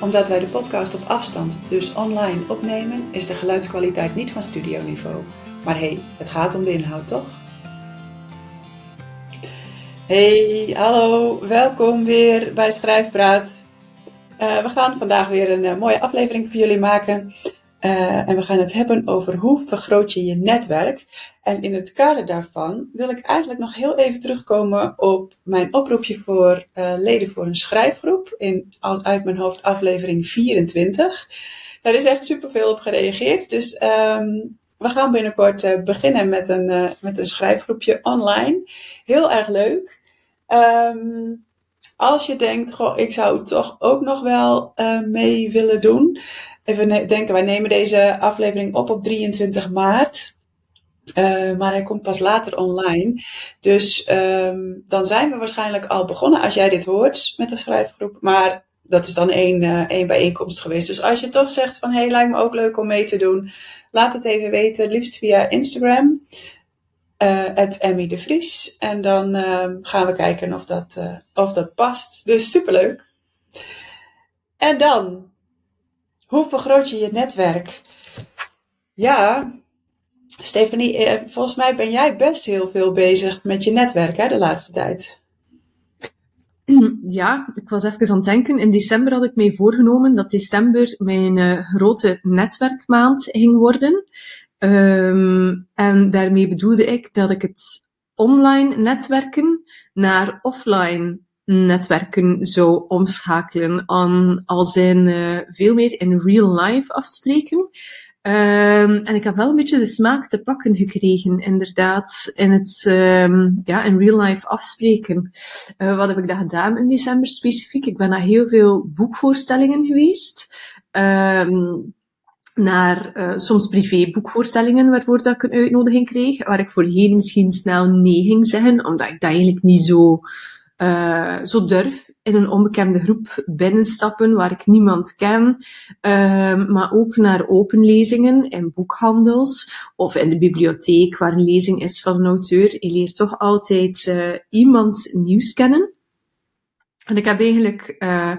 Omdat wij de podcast op afstand, dus online, opnemen, is de geluidskwaliteit niet van studioniveau. Maar hé, hey, het gaat om de inhoud, toch? Hey, hallo, welkom weer bij Schrijfpraat. Uh, we gaan vandaag weer een uh, mooie aflevering voor jullie maken. Uh, en we gaan het hebben over hoe vergroot je je netwerk. En in het kader daarvan wil ik eigenlijk nog heel even terugkomen op mijn oproepje voor uh, leden voor een schrijfgroep. In, uit mijn hoofd aflevering 24. Daar is echt superveel op gereageerd. Dus um, we gaan binnenkort uh, beginnen met een, met een schrijfgroepje online. Heel erg leuk. Um, als je denkt, ik zou toch ook nog wel mee willen doen even denken, wij nemen deze aflevering op op 23 maart. Uh, maar hij komt pas later online. Dus um, dan zijn we waarschijnlijk al begonnen als jij dit hoort met de schrijfgroep. Maar dat is dan één, uh, één bijeenkomst geweest. Dus als je toch zegt van hé, hey, lijkt me ook leuk om mee te doen. Laat het even weten, liefst via Instagram. Uh, Emmy de Vries. En dan uh, gaan we kijken of dat, uh, of dat past. Dus superleuk. En dan hoe vergroot je je netwerk? Ja, Stephanie, eh, volgens mij ben jij best heel veel bezig met je netwerk hè, de laatste tijd. Ja, ik was even aan het denken. In december had ik mij voorgenomen dat december mijn uh, grote netwerkmaand ging worden. Um, en daarmee bedoelde ik dat ik het online netwerken naar offline netwerken zou omschakelen aan als in uh, veel meer in real life afspreken. Um, en ik heb wel een beetje de smaak te pakken gekregen, inderdaad, in het um, ja, in real life afspreken. Uh, wat heb ik dat gedaan in december specifiek? Ik ben naar heel veel boekvoorstellingen geweest. Um, naar uh, soms privé boekvoorstellingen waarvoor dat ik een uitnodiging kreeg, waar ik voorheen misschien snel nee ging zeggen, omdat ik dat eigenlijk niet zo uh, zo durf in een onbekende groep binnenstappen waar ik niemand ken, uh, maar ook naar openlezingen in boekhandels of in de bibliotheek waar een lezing is van een auteur. Je leert toch altijd uh, iemand nieuws kennen. En ik heb eigenlijk uh,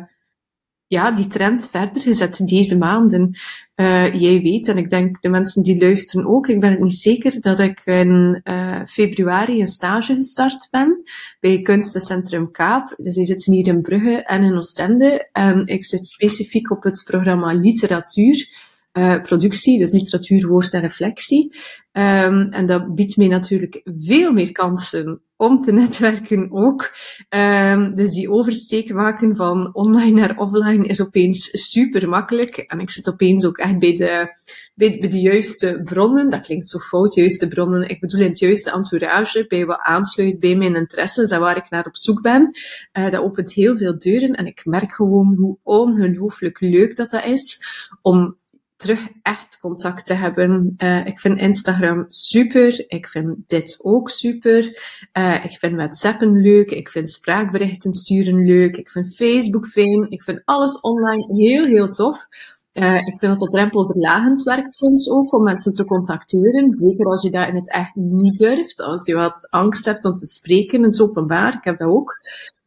ja, die trend verder gezet deze maanden. Uh, jij weet, en ik denk de mensen die luisteren ook, ik ben het niet zeker dat ik in uh, februari een stage gestart ben bij Kunstencentrum Kaap. Dus die zitten hier in Brugge en in Oostende. En ik zit specifiek op het programma literatuur. Uh, productie, dus literatuur, woord en reflectie. Um, en dat biedt mij natuurlijk veel meer kansen om te netwerken ook. Um, dus die oversteek maken van online naar offline is opeens super makkelijk. En ik zit opeens ook echt bij de, bij, de juiste bronnen. Dat klinkt zo fout, juiste bronnen. Ik bedoel in het juiste entourage, bij wat aansluit bij mijn interesses en waar ik naar op zoek ben. Uh, dat opent heel veel deuren en ik merk gewoon hoe ongelooflijk leuk dat dat is om terug echt contact te hebben. Uh, ik vind Instagram super. Ik vind dit ook super. Uh, ik vind WhatsAppen leuk. Ik vind spraakberichten sturen leuk. Ik vind Facebook fijn. Ik vind alles online heel, heel tof. Uh, ik vind dat dat drempelverlagend werkt soms ook om mensen te contacteren. Zeker als je dat in het echt niet durft. Als je wat angst hebt om te spreken in het openbaar. Ik heb dat ook.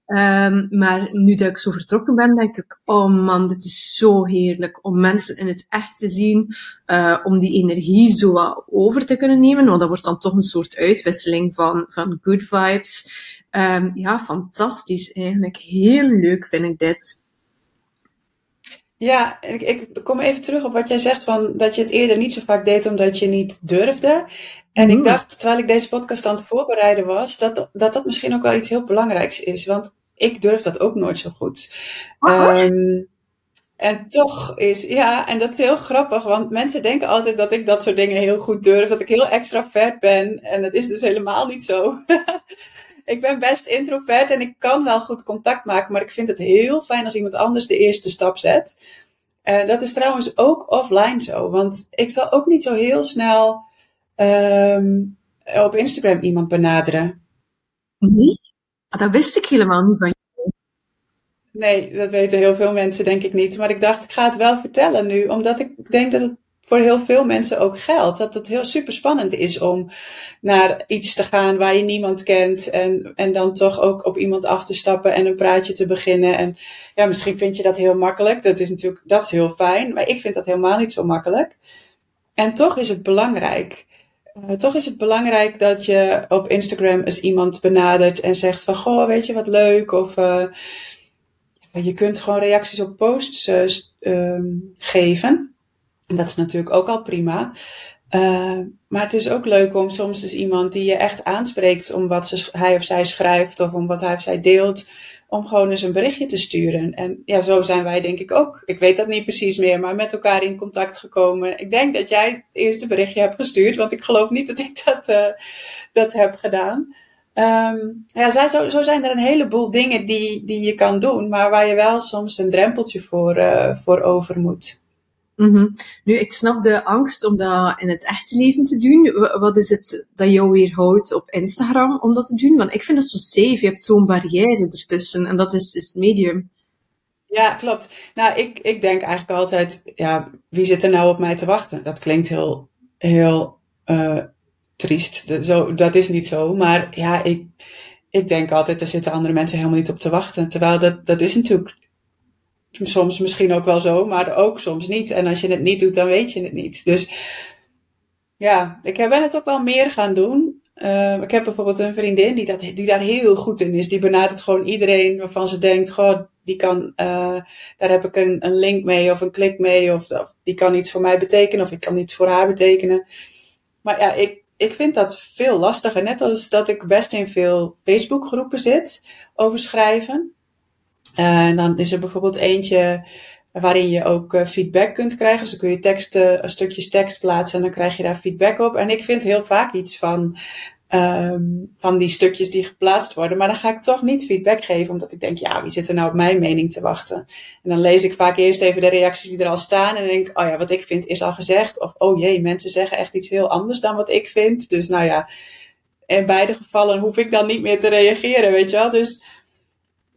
Um, maar nu dat ik zo vertrokken ben, denk ik, oh man, dit is zo heerlijk om mensen in het echt te zien, uh, om die energie zo wat over te kunnen nemen, want dat wordt dan toch een soort uitwisseling van, van good vibes. Um, ja, fantastisch eigenlijk. Heel leuk vind ik dit. Ja, ik, ik kom even terug op wat jij zegt van dat je het eerder niet zo vaak deed omdat je niet durfde. En ik mm. dacht, terwijl ik deze podcast aan het voorbereiden was, dat, dat dat misschien ook wel iets heel belangrijks is. Want ik durf dat ook nooit zo goed. Um, en toch is, ja, en dat is heel grappig, want mensen denken altijd dat ik dat soort dingen heel goed durf, dat ik heel extravert ben. En dat is dus helemaal niet zo. ik ben best introvert en ik kan wel goed contact maken, maar ik vind het heel fijn als iemand anders de eerste stap zet. Uh, dat is trouwens ook offline zo. Want ik zal ook niet zo heel snel um, op Instagram iemand benaderen. Nee? Ah, dat wist ik helemaal niet van je. Nee, dat weten heel veel mensen denk ik niet. Maar ik dacht, ik ga het wel vertellen nu. Omdat ik denk dat het voor heel veel mensen ook geldt. Dat het heel super spannend is om naar iets te gaan waar je niemand kent. En, en dan toch ook op iemand af te stappen en een praatje te beginnen. En ja, misschien vind je dat heel makkelijk. Dat is natuurlijk, dat is heel fijn. Maar ik vind dat helemaal niet zo makkelijk. En toch is het belangrijk. Uh, toch is het belangrijk dat je op Instagram eens iemand benadert en zegt van, goh, weet je wat leuk? Of uh, je kunt gewoon reacties op posts uh, geven. En dat is natuurlijk ook al prima. Maar het is ook leuk om soms dus iemand die je echt aanspreekt om wat ze, hij of zij schrijft of om wat hij of zij deelt, om gewoon eens een berichtje te sturen. En ja, zo zijn wij denk ik ook, ik weet dat niet precies meer, maar met elkaar in contact gekomen. Ik denk dat jij het eerste berichtje hebt gestuurd, want ik geloof niet dat ik dat, uh, dat heb gedaan. Um, ja, zo, zo zijn er een heleboel dingen die, die je kan doen, maar waar je wel soms een drempeltje voor, uh, voor over moet. Mm Nu, ik snap de angst om dat in het echte leven te doen. Wat is het dat jou weerhoudt op Instagram om dat te doen? Want ik vind dat zo safe. Je hebt zo'n barrière ertussen en dat is, is medium. Ja, klopt. Nou, ik, ik denk eigenlijk altijd, ja, wie zit er nou op mij te wachten? Dat klinkt heel, heel uh, triest. Dat, zo, dat is niet zo. Maar ja, ik, ik denk altijd, er zitten andere mensen helemaal niet op te wachten. Terwijl dat, dat is natuurlijk soms misschien ook wel zo, maar ook soms niet. En als je het niet doet, dan weet je het niet. Dus ja, ik ben het ook wel meer gaan doen. Uh, ik heb bijvoorbeeld een vriendin die, dat, die daar heel goed in is. Die benadert gewoon iedereen waarvan ze denkt, goh, die kan, uh, daar heb ik een, een link mee of een klik mee. Of, of, die kan iets voor mij betekenen of ik kan iets voor haar betekenen. Maar ja, ik, ik vind dat veel lastiger. Net als dat ik best in veel Facebookgroepen zit over schrijven. Uh, en dan is er bijvoorbeeld eentje waarin je ook uh, feedback kunt krijgen. Dus dan kun je teksten, stukjes tekst plaatsen en dan krijg je daar feedback op. En ik vind heel vaak iets van, um, van die stukjes die geplaatst worden. Maar dan ga ik toch niet feedback geven, omdat ik denk, ja, wie zit er nou op mijn mening te wachten? En dan lees ik vaak eerst even de reacties die er al staan en denk, oh ja, wat ik vind is al gezegd. Of, oh jee, mensen zeggen echt iets heel anders dan wat ik vind. Dus nou ja, in beide gevallen hoef ik dan niet meer te reageren, weet je wel. Dus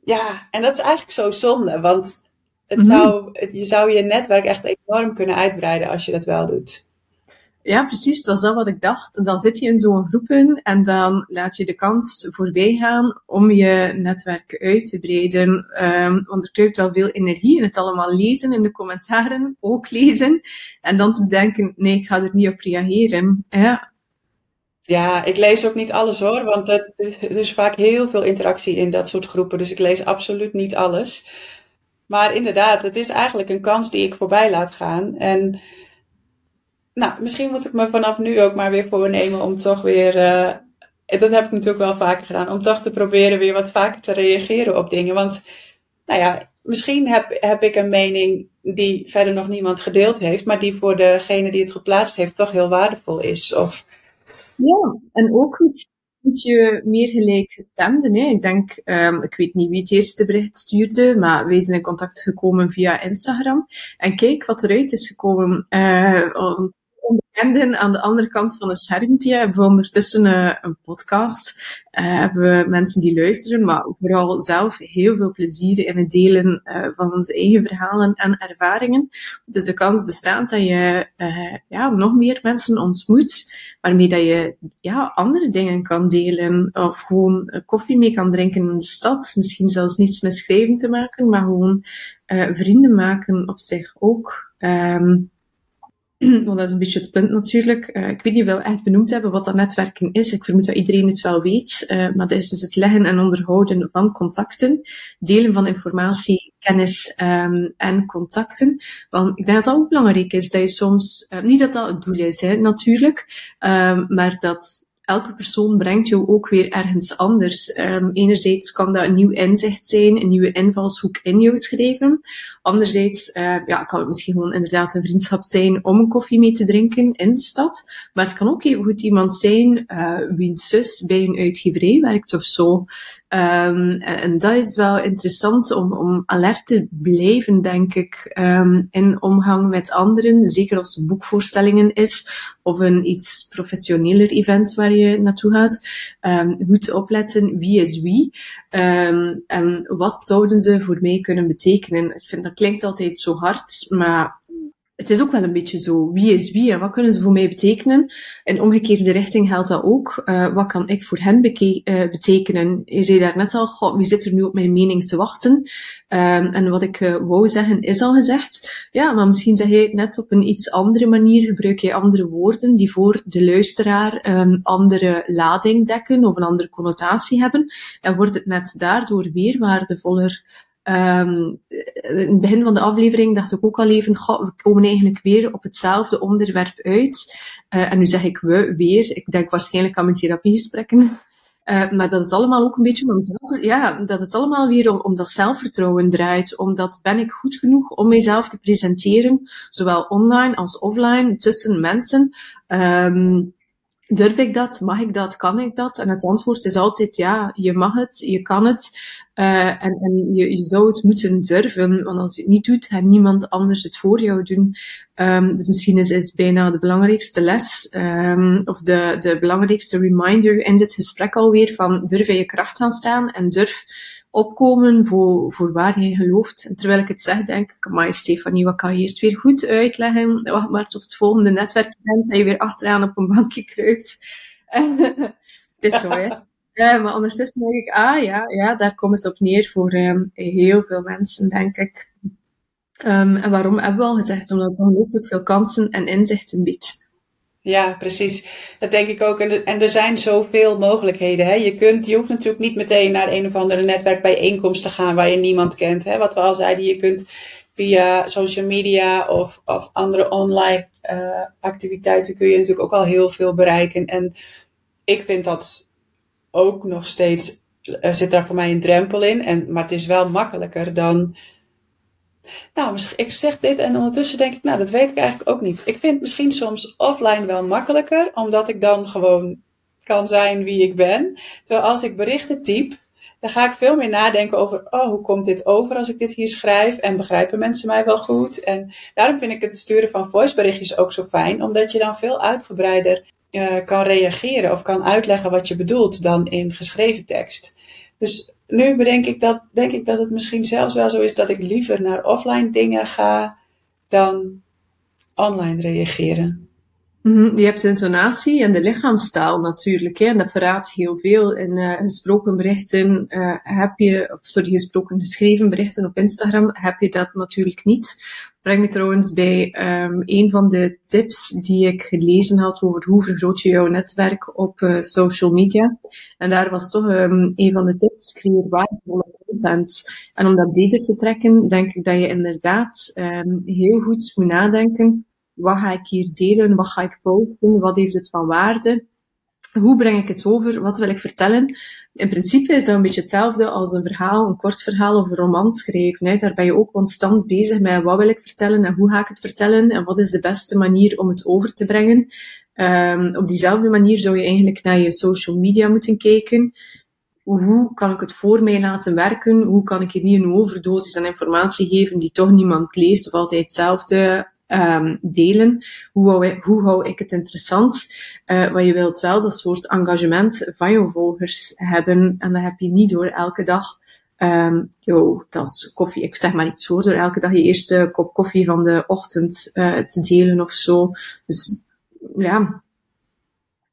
ja, en dat is eigenlijk zo zonde, want het mhm. zou, het, je zou je netwerk echt enorm kunnen uitbreiden als je dat wel doet. Ja, precies. Dat was dat wat ik dacht. Dan zit je in zo'n groepen en dan laat je de kans voorbij gaan om je netwerk uit te breiden. Um, want er kruipt wel veel energie in het allemaal lezen, in de commentaren ook lezen. En dan te bedenken, nee, ik ga er niet op reageren. Ja, ja, ik lees ook niet alles hoor, want er is vaak heel veel interactie in dat soort groepen. Dus ik lees absoluut niet alles. Maar inderdaad, het is eigenlijk een kans die ik voorbij laat gaan. En nou, misschien moet ik me vanaf nu ook maar weer voornemen om toch weer. Uh, dat heb ik natuurlijk wel vaker gedaan. Om toch te proberen weer wat vaker te reageren op dingen. Want, nou ja, misschien heb, heb ik een mening die verder nog niemand gedeeld heeft. Maar die voor degene die het geplaatst heeft toch heel waardevol is. Of ja, en ook moet je meer gelijkgestemden. Hè. Ik denk, um, ik weet niet wie het eerste bericht stuurde, maar wij zijn in contact gekomen via Instagram. En kijk wat eruit is gekomen. Uh, onbekenden aan de andere kant van het schermpje hebben we ondertussen uh, een podcast. Uh, hebben we mensen die luisteren, maar vooral zelf heel veel plezier in het delen uh, van onze eigen verhalen en ervaringen. Dus de kans bestaat dat je ja, nog meer mensen ontmoet, waarmee dat je ja, andere dingen kan delen. Of gewoon koffie mee kan drinken in de stad. Misschien zelfs niets met schrijven te maken, maar gewoon vrienden maken op zich ook. Um, Want dat is een beetje het punt natuurlijk. Uh, ik weet niet of we echt benoemd hebben wat dat netwerken is. Ik vermoed dat iedereen het wel weet. Uh, maar dat is dus het leggen en onderhouden van contacten. Delen van informatie, kennis um, en contacten. Want ik denk dat dat ook belangrijk is. Dat je soms, uh, niet dat dat het doel is, natuurlijk. Um, maar dat elke persoon brengt jou ook weer ergens anders. Um, enerzijds kan dat een nieuw inzicht zijn, een nieuwe invalshoek in jou schrijven. Anderzijds uh, ja, kan het misschien gewoon inderdaad een vriendschap zijn om een koffie mee te drinken in de stad. Maar het kan ook even goed iemand zijn uh, wiens zus bij een uitgeverij werkt of zo. Um, en dat is wel interessant om, om alert te blijven, denk ik, um, in omgang met anderen. Zeker als het boekvoorstellingen is of een iets professioneler event waar je naartoe gaat. Um, goed opletten wie is wie. Um, en wat zouden ze voor mij kunnen betekenen. Ik vind dat klinkt altijd zo hard, maar het is ook wel een beetje zo. Wie is wie en wat kunnen ze voor mij betekenen? In omgekeerde richting geldt dat ook. Uh, wat kan ik voor hen uh, betekenen? Je zei daar net al, wie zit er nu op mijn mening te wachten? Um, en wat ik uh, wou zeggen is al gezegd. Ja, maar misschien zeg je het net op een iets andere manier. Gebruik je andere woorden die voor de luisteraar um, andere lading dekken of een andere connotatie hebben. En wordt het net daardoor weer waardevoller. Um, in het begin van de aflevering dacht ik ook al even, we komen eigenlijk weer op hetzelfde onderwerp uit. Uh, en nu zeg ik we weer. Ik denk waarschijnlijk aan mijn therapiegesprekken. Uh, maar dat het allemaal ook een beetje om ja, dat het allemaal weer om, dat zelfvertrouwen draait. Omdat ben ik goed genoeg om mezelf te presenteren, zowel online als offline, tussen mensen. Um, Durf ik dat? Mag ik dat? Kan ik dat? En het antwoord is altijd ja, je mag het, je kan het. Uh, en en je, je zou het moeten durven, want als je het niet doet, gaat niemand anders het voor jou doen. Um, dus misschien is, is bijna de belangrijkste les, um, of de, de belangrijkste reminder in dit gesprek alweer, van durf in je kracht gaan staan en durf opkomen voor, voor waar je gelooft. En terwijl ik het zeg, denk ik, maar Stefanie, wat kan je eerst weer goed uitleggen? Wacht maar tot het volgende netwerk bent en je weer achteraan op een bankje kruipt. het is zo, hè. Ja, maar ondertussen denk ik, ah ja, ja daar komen ze op neer voor um, heel veel mensen, denk ik. Um, en waarom hebben we al gezegd? Omdat het ongelooflijk veel kansen en inzichten biedt. Ja, precies. Dat denk ik ook. En, er zijn zoveel mogelijkheden. Hè? Je, kunt, je hoeft natuurlijk niet meteen naar een of andere netwerkbijeenkomst te gaan waar je niemand kent. Hè? Wat we al zeiden, je kunt via social media of, of andere online uh, activiteiten kun je natuurlijk ook al heel veel bereiken. En ik vind dat ook nog steeds, uh, zit daar voor mij een drempel in. En, maar het is wel makkelijker dan nou, ik zeg dit en ondertussen denk ik, nou, dat weet ik eigenlijk ook niet. Ik vind misschien soms offline wel makkelijker, omdat ik dan gewoon kan zijn wie ik ben. Terwijl als ik berichten typ, dan ga ik veel meer nadenken over, oh, hoe komt dit over als ik dit hier schrijf? En begrijpen mensen mij wel goed? En daarom vind ik het sturen van voiceberichtjes ook zo fijn, omdat je dan veel uitgebreider uh, kan reageren of kan uitleggen wat je bedoelt dan in geschreven tekst. Dus nu bedenk ik dat, denk ik dat het misschien zelfs wel zo is dat ik liever naar offline dingen ga dan online reageren. Mhm, je hebt de intonatie en de lichaamstaal natuurlijk, hè, en dat verraadt heel veel. In uh, gesproken berichten uh, heb je, sorry, gesproken geschreven berichten op Instagram heb je dat natuurlijk niet. Breng me trouwens bij um, een van de tips die ik gelezen had over hoe vergroot je jouw netwerk op uh, social media. En daar was toch um, een van de tips, creëer waardevolle content. En om dat breder te trekken, denk ik dat je inderdaad um, heel goed moet nadenken. Wat ga ik hier delen? Wat ga ik posten? Wat heeft het van waarde? Hoe breng ik het over? Wat wil ik vertellen? In principe is dat een beetje hetzelfde als een verhaal, een kort verhaal of een roman schrijven. Daar ben je ook constant bezig met wat wil ik vertellen en hoe ga ik het vertellen en wat is de beste manier om het over te brengen. Um, op diezelfde manier zou je eigenlijk naar je social media moeten kijken. Hoe kan ik het voor mij laten werken? Hoe kan ik hier niet een overdosis aan informatie geven die toch niemand leest of altijd hetzelfde um, delen. Hoe hou, ik, hoe hou ik het interessant? Uh, want je wilt wel dat soort engagement van je volgers hebben. En dat heb je niet door elke dag um, yo, dat is koffie. Ik zeg maar iets voor, door elke dag je eerste kop koffie van de ochtend uh, te delen of zo. Dus ja,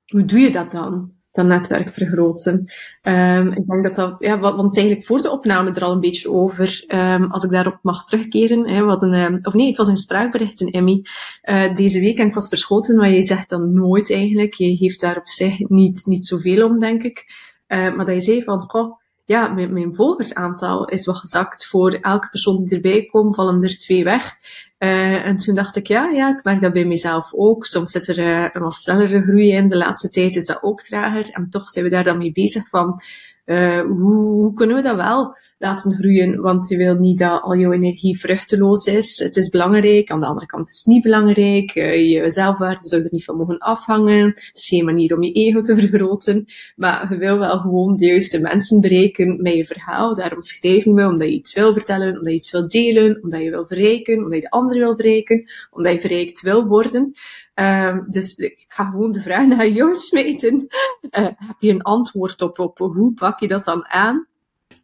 hoe doe je dat dan? Dat netwerk vergroten. Um, ik denk dat dat, ja, want eigenlijk voor de opname er al een beetje over, um, als ik daarop mag terugkeren. Hè, wat een, um, of nee, het was een spraakbericht in Emmy uh, deze week en ik was verschoten, maar je zegt dan nooit eigenlijk. Je heeft daar op zich niet, niet zoveel om, denk ik. Uh, maar dat je zei van, goh, ja, mijn, volgersaantal is wat gezakt. Voor elke persoon die erbij komt, vallen er twee weg. Uh, en toen dacht ik, ja, ja, ik merk dat bij mezelf ook. Soms zit er uh, een wat snellere groei in. De laatste tijd is dat ook trager. En toch zijn we daar dan mee bezig van, uh, hoe, hoe kunnen we dat wel laten groeien, want je wil niet dat al jouw energie vruchteloos is. Het is belangrijk, aan de andere kant is het niet belangrijk. Uh, je zelfwaarde zou er niet van mogen afhangen. Het is geen manier om je ego te vergroten, maar je wil wel gewoon de juiste mensen bereiken met je verhaal. Daarom schrijven we, omdat je iets wil vertellen, omdat je iets wil delen, omdat je wil verrijken, omdat je de ander wil verrijken, omdat je verrijkt wil worden. Uh, dus ik ga gewoon de vraag naar jou smeten. Uh, heb je een antwoord op, op hoe pak je dat dan aan?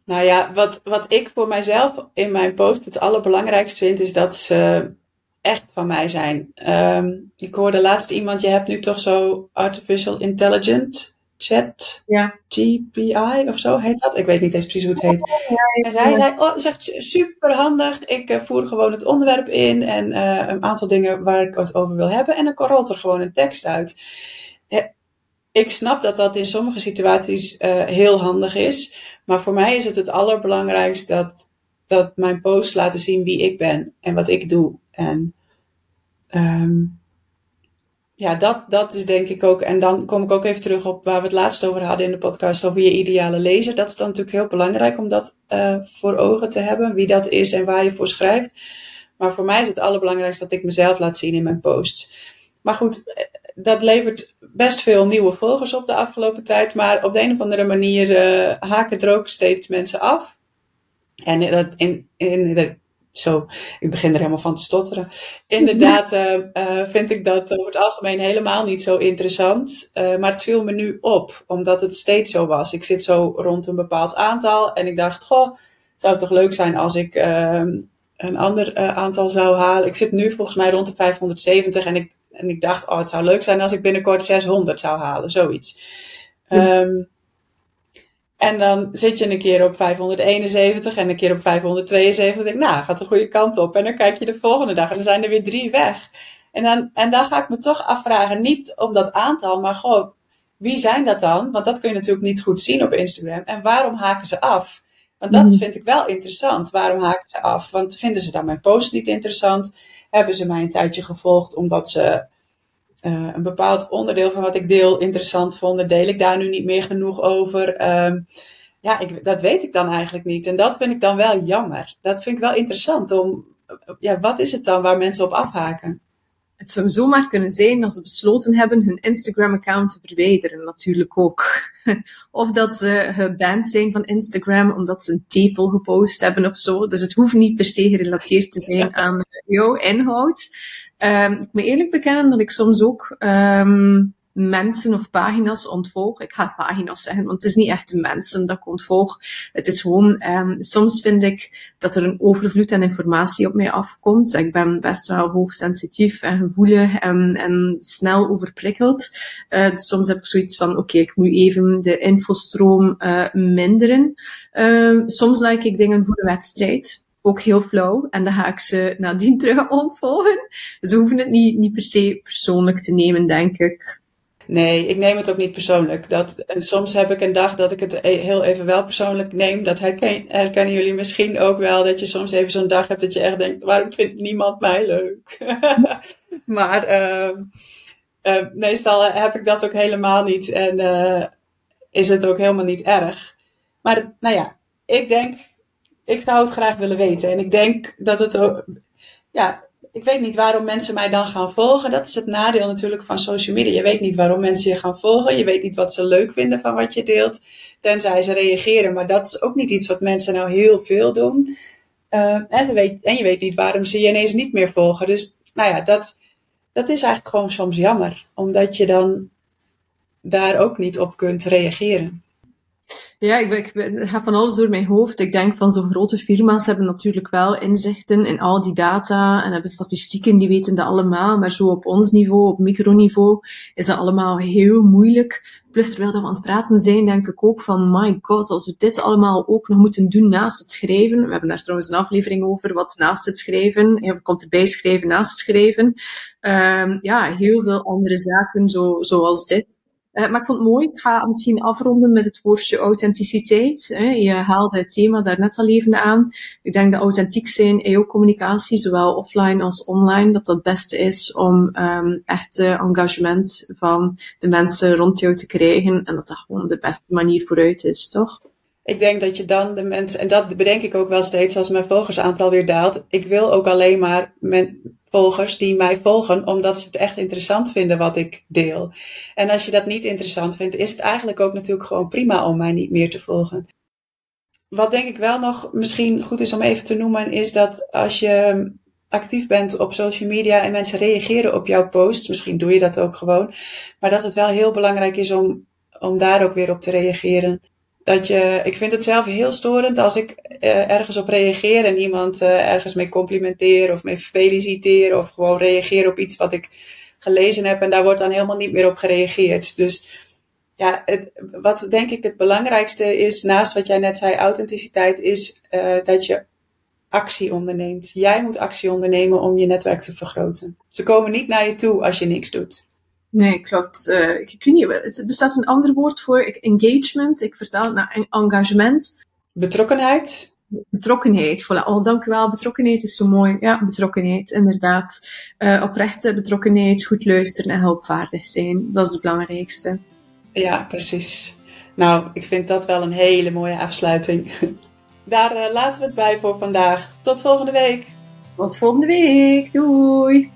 Nou ja, wat, wat ik voor mijzelf in mijn post het allerbelangrijkste vind, is dat ze echt van mij zijn. Um, ik hoorde laatst iemand, je hebt nu toch zo Artificial Intelligent Chat ja. GPI of zo heet dat. Ik weet niet eens precies hoe het heet. En zij zei, oh, zegt super handig. Ik uh, voer gewoon het onderwerp in en uh, een aantal dingen waar ik het over wil hebben. En dan rolt er gewoon een tekst uit. Ik snap dat dat in sommige situaties uh, heel handig is. Maar voor mij is het het allerbelangrijkst dat, dat mijn posts laten zien wie ik ben en wat ik doe. En um, ja, dat, dat is denk ik ook. En dan kom ik ook even terug op waar we het laatst over hadden in de podcast, over je ideale lezer. Dat is dan natuurlijk heel belangrijk om dat uh, voor ogen te hebben, wie dat is en waar je voor schrijft. Maar voor mij is het allerbelangrijkste dat ik mezelf laat zien in mijn posts. Maar goed, eh, dat levert best veel nieuwe volgers op de afgelopen tijd. Maar op de een of andere manier uh, haken er ook steeds mensen af. En in, in, in de, zo, ik begin er helemaal van te stotteren. Inderdaad uh, uh, vind ik dat over het algemeen helemaal niet zo interessant. Maar het viel me nu op, omdat het steeds zo was. Ik zit zo rond een bepaald aantal en ik dacht, goh, het zou toch leuk zijn als ik ehm, een ander aantal zou halen. Ik zit nu volgens mij rond de 570 en ik en ik dacht, oh, het zou leuk zijn als ik binnenkort 600 zou halen, zoiets. Um, en dan zit je een keer op 571 en een keer op 572. En denk, nou, gaat de goede kant op. En dan kijk je de volgende dag en dan zijn er weer drie weg. En dan, en dan ga ik me toch afvragen, niet om dat aantal, maar gewoon, wie zijn dat dan? Want dat kun je natuurlijk niet goed zien op Instagram. En waarom haken ze af? Want dat mhm. vind ik wel interessant. Waarom haken ze af? Want vinden ze dan mijn post niet interessant? hebben ze mij een tijdje gevolgd omdat ze uh, een bepaald onderdeel van wat ik deel interessant vonden. Deel ik daar nu niet meer genoeg over? Um, ja, ik, dat weet ik dan eigenlijk niet. En dat vind ik dan wel jammer. Dat vind ik wel interessant om, ja, wat is het dan waar mensen op afhaken? Het zou zomaar kunnen zijn dat ze besloten hebben hun Instagram-account te verwijderen, natuurlijk ook. of dat ze geband zijn van Instagram omdat ze een tepel gepost hebben of zo. Dus het hoeft niet per se gerelateerd te zijn aan jouw inhoud. Um, ik moet eerlijk bekennen dat ik soms ook um, mensen of pagina's ontvolg. Ik ga pagina's zeggen, want het is niet echt de mensen dat ik ontvolg. Het is gewoon, um, soms vind ik dat er een overvloed aan informatie op mij afkomt. Ik ben best wel hoogsensitief en gevoelig en, en snel overprikkeld. Uh, dus soms heb ik zoiets van, oké, ik moet even de infostroom uh, minderen. Soms like ik dingen voor de wedstrijd ook heel flauw. En dan ga ik ze nadien terug ontvolgen. We hoeven het niet, niet per se persoonlijk te nemen, denk ik. Nee, ik neem het ook niet persoonlijk. Dat, soms heb ik een dag dat ik het e- heel even wel persoonlijk neem. Dat herken, herkennen jullie misschien ook wel. Dat je soms even zo'n dag hebt dat je echt denkt, waarom vindt niemand mij leuk? maar uh, uh, meestal heb ik dat ook helemaal niet. En uh, is het ook helemaal niet erg. Maar nou ja, ik denk, ik zou het graag willen weten. En ik denk dat het ook, ja, ik weet niet waarom mensen mij dan gaan volgen. Dat is het nadeel natuurlijk van social media. Je weet niet waarom mensen je gaan volgen. Je weet niet wat ze leuk vinden van wat je deelt. Tenzij ze reageren. Maar dat is ook niet iets wat mensen nou heel veel doen. Uh, en, ze weet, en je weet niet waarom ze je ineens niet meer volgen. Dus nou ja, dat, dat is eigenlijk gewoon soms jammer. Omdat je dan daar ook niet op kunt reageren. Ja, ik, ik, het gaat van alles door mijn hoofd. Ik denk van zo'n grote firma's hebben natuurlijk wel inzichten in al die data en hebben statistieken, die weten dat allemaal. Maar zo op ons niveau, op microniveau, is dat allemaal heel moeilijk. Plus terwijl we aan het praten zijn, denk ik ook van, my god, als we dit allemaal ook nog moeten doen naast het schrijven. We hebben daar trouwens een aflevering over, wat naast het schrijven. Je komt erbij schrijven naast het schrijven. Um, ja, heel veel andere zaken zo, zoals dit Uh, maar ik vond het mooi, ik ga misschien afronden met het woordje authenticiteit. Je haalde het thema daar net al even aan. Ik denk dat authentiek zijn in jouw communicatie, zowel offline als online, dat dat het beste is om um, echt uh, engagement van de mensen rond jou te krijgen en dat dat gewoon de beste manier vooruit is, toch? Ik denk dat je dan de mensen, en dat bedenk ik ook wel steeds als mijn volgersaantal weer daalt. Ik wil ook alleen maar men, volgers die mij volgen omdat ze het echt interessant vinden wat ik deel. En als je dat niet interessant vindt, is het eigenlijk ook natuurlijk gewoon prima om mij niet meer te volgen. Wat denk ik wel nog misschien goed is om even te noemen, is dat als je actief bent op social media en mensen reageren op jouw posts, misschien doe je dat ook gewoon, maar dat het wel heel belangrijk is om, om daar ook weer op te reageren dat je, ik vind het zelf heel storend als ik uh, ergens op reageer en iemand uh, ergens mee complimenteer of mee feliciteer of gewoon reageer op iets wat ik gelezen heb en daar wordt dan helemaal niet meer op gereageerd. Dus ja, het, wat denk ik het belangrijkste is, naast wat jij net zei, authenticiteit, is uh, dat je actie onderneemt. Jij moet actie ondernemen om je netwerk te vergroten. Ze komen niet naar je toe als je niks doet. Nee, klopt. Uh, ik weet niet, bestaat een ander woord voor engagement? Ik vertaal het naar engagement. Betrokkenheid? Betrokkenheid, voilà. Oh, dank u wel. Betrokkenheid is zo mooi. Ja, betrokkenheid, inderdaad. Uh, oprechte betrokkenheid, goed luisteren en hulpvaardig zijn. Dat is het belangrijkste. Ja, precies. Nou, ik vind dat wel een hele mooie afsluiting. Daar uh, laten we het bij voor vandaag. Tot volgende week. Tot volgende week. Doei.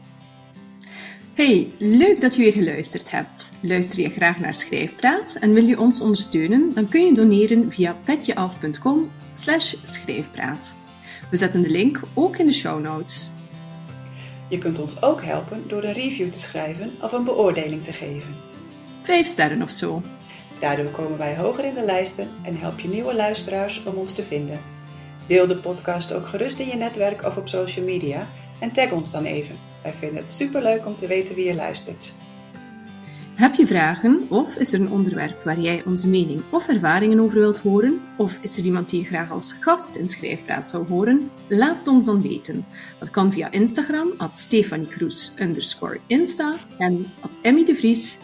Hey, leuk dat je weer geluisterd hebt. Luister je graag naar Schrijfpraat en wil je ons ondersteunen? Dan kun je doneren via petjeaf.com schrijfpraat. We zetten de link ook in de show notes. Je kunt ons ook helpen door een review te schrijven of een beoordeling te geven. Vijf sterren of zo. Daardoor komen wij hoger in de lijsten en help je nieuwe luisteraars om ons te vinden. Deel de podcast ook gerust in je netwerk of op social media en tag ons dan even. Wij vinden het superleuk om te weten wie je luistert. Heb je vragen of is er een onderwerp waar jij onze mening of ervaringen over wilt horen? Of is er iemand die je graag als gast in Schrijfpraat zou horen? Laat het ons dan weten. Dat kan via Instagram, at Stefanie underscore Insta en at Emmy de Vries